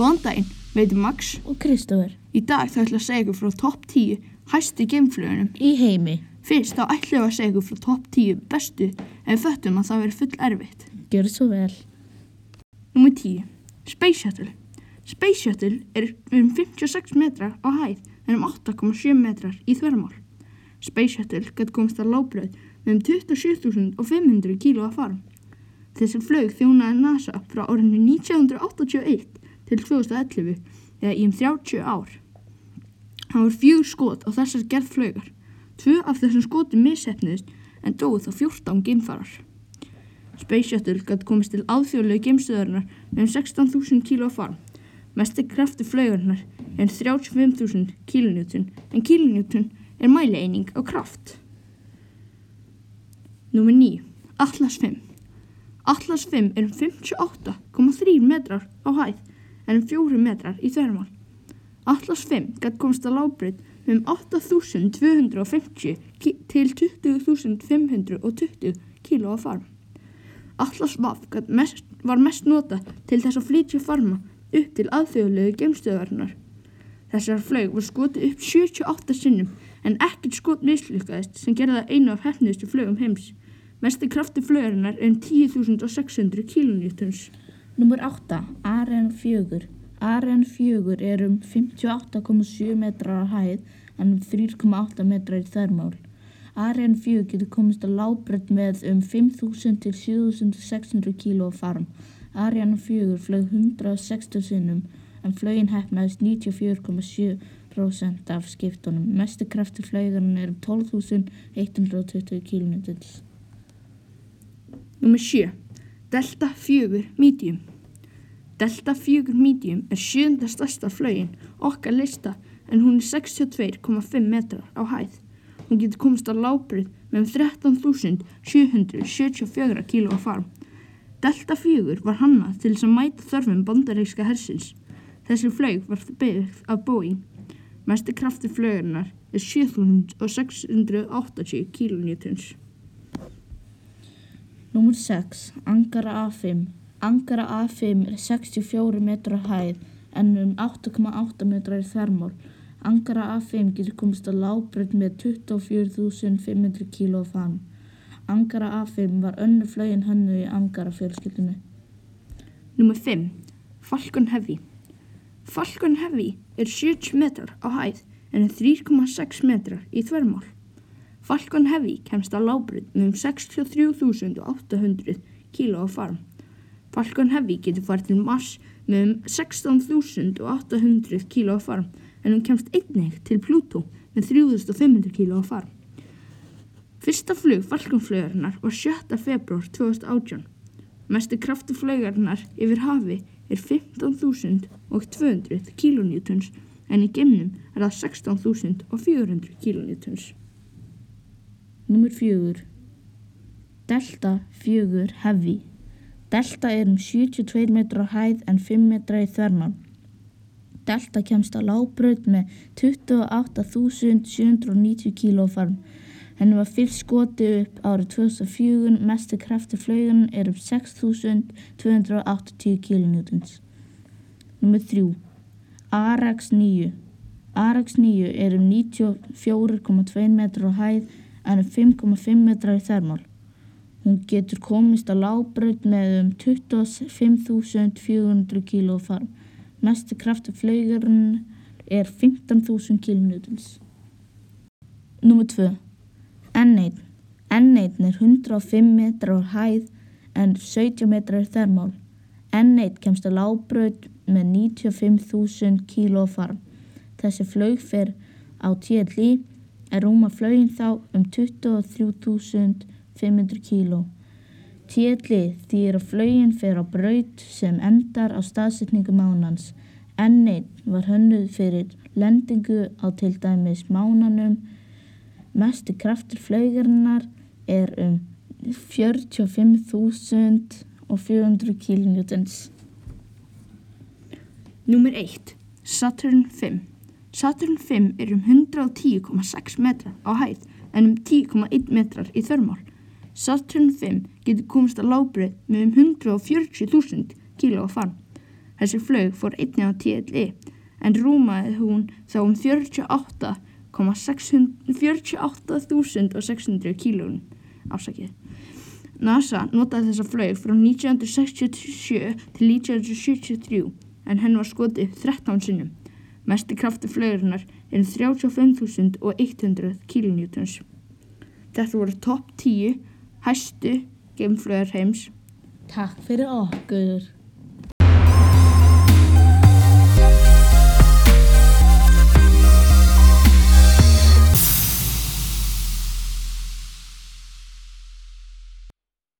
Góðan daginn, veitum Max. og Kristófer Í dag þá ætla að segja ykkur frá topp 10 hæstu geimflugunum. í heimi. Fyrst þá ætla ég að segja ykkur frá topp 10 bestu en við föttum að það veri full erfitt. Gjör svo vel. Númer 10. Space Shuttle. Space Shuttle er um 56 metrar á hæð en um 8,7 metrar í þverjumál. Space Shuttle gæti komist að lábröð með um 27.500 kíló að fara. Þessi flög þjónaði NASA frá árinu 1981 til 2011 eða í um 30 ár. Það var fjögur skot á þessar gerð flögar. Tvö af þessum skotum missefniðist en dóið þá 14 geimfarar. Space Shuttle gæti komist til áþjóðlegu geimstöðarinnar með um 16.000 kíló að fara. Mesti krafti flaugarnar er 35.000 kilonewton en kilonewton er mælieining á kraft. Númer 9. Atlas 5. Atlas 5 er um 58,3 metrar á hæð en um 4 metrar í þverjumál. Atlas 5 gæti komist að lábrið um 8.250 ki- til 20.520 kíló að farm. Atlas Vaff mest, var mest nota til þess að flytja farma upp til aðþjóðlegu geimstöðarinnar. Þessar flög var skotið upp 78 sinnum en ekkert skot mislukkaðist sem gerði það einu af hefniðustu flögum heims. Mesti krafti flögarinnar er um 10.600 kilonewtons. Númer 8. Ariane 4. Ariane 4 er um 58,7 metrar á hæð en um 3,8 metrar í þærmál. Ariane 4 getur komist að lábrödd með um 5.000 til 7.600 kíló farm. Ariane 4 flög 160 sinnum en flögin hefnaðist 94,7% af skiptunum. Mesti krafti flögarinn er um 12.120 kílómeters. Númer 7. Delta 4 Medium. Delta 4 Medium er sjönda stærsta flögin okkar lista en hún er 62,5 metrar á hæð. Hún getur komist á lábrið með um 13.774 kíló að farm. Delta 4 var hannað til þess að mæta þörfum bandaríkska hersins. Þessi flög var byggð af Boeing. Mesti krafti flögurinnar er 7680 kilonewtons. Númer 6. Angara A5. Angara A5 er 64 metrar hæð en um 8,8 metrar í þvermál. Angara A5 getur komist að lábrönd með 24.500 kíló fann. Angara A5 var önnu flögin hönnu í Angara fjölskyldinu. Númer 5. Falcon Heavy. Falcon Heavy er 70 metrar á hæð en er 3,6 metrar í þvermál. Falcon Heavy kemst á lábrið með um 63.800 kíló á farm. Falcon Heavy getur farið til Mars með um 16.800 kíló á farm en hún kemst einnig til Pluto með 3.500 kíló á farm. Fyrsta flug Falcon-flugarinnar var 7. februar 2018. Mesti krafti flugarinnar yfir hafi er 15.200 kilonewtons en í geimnum er það 16.400 kilonewtons. Númer 4. Delta 4 Heavy. Delta er um 72 metrar á hæð en 5 metrar í þvermál. Delta kemst á lábraut með 28.790 kíló farm. Henni var fyrst skotið upp árið 2004, mestu krafti flaugun er um 6.280 kilonewtons. Númer 3. Arax 9. Arax 9 er um 94,2 metrar á hæð en um 5,5 metrar í þermál. Hún getur komist á lábraut með um 25.400 kíló farm. Mestu krafti flaugarinn er 15.000 kilonewtons. Númer 2. N1. N1 er 105 metrar hæð en 17 metrar þermál. N1 kemst á lábraut með 95.000 kíló farm. Þessi flaug fer á TLI er rúma flaugin þá um 23.500 kíló. TLI þýr að flaugin fer á braut sem endar á staðsetningu mánans. N1 var hönnuð fyrir lendingu á til dæmis mánanum. Mesti kraftur flaugarinnar er um 45.400 kilonewtons. Númer 1. Saturn 5. Saturn 5 er um 110,6 metrar á hæð en um 10,1 metrar í þörmál. Saturn 5 getur komist að lábrið með um 140.000 kíló á farm. Þessi flög fór einnig á TLI en rúmaði hún þá um 48.600 kílónum afsakið. NASA notaði þessa flög frá 1967 til 1973 en henn var skotið 13 sinnum. Mesti krafti flögurinnar er 35.100 kilonewtons. Þetta voru topp 10 hæstu geimflögar heims. Takk fyrir okkur.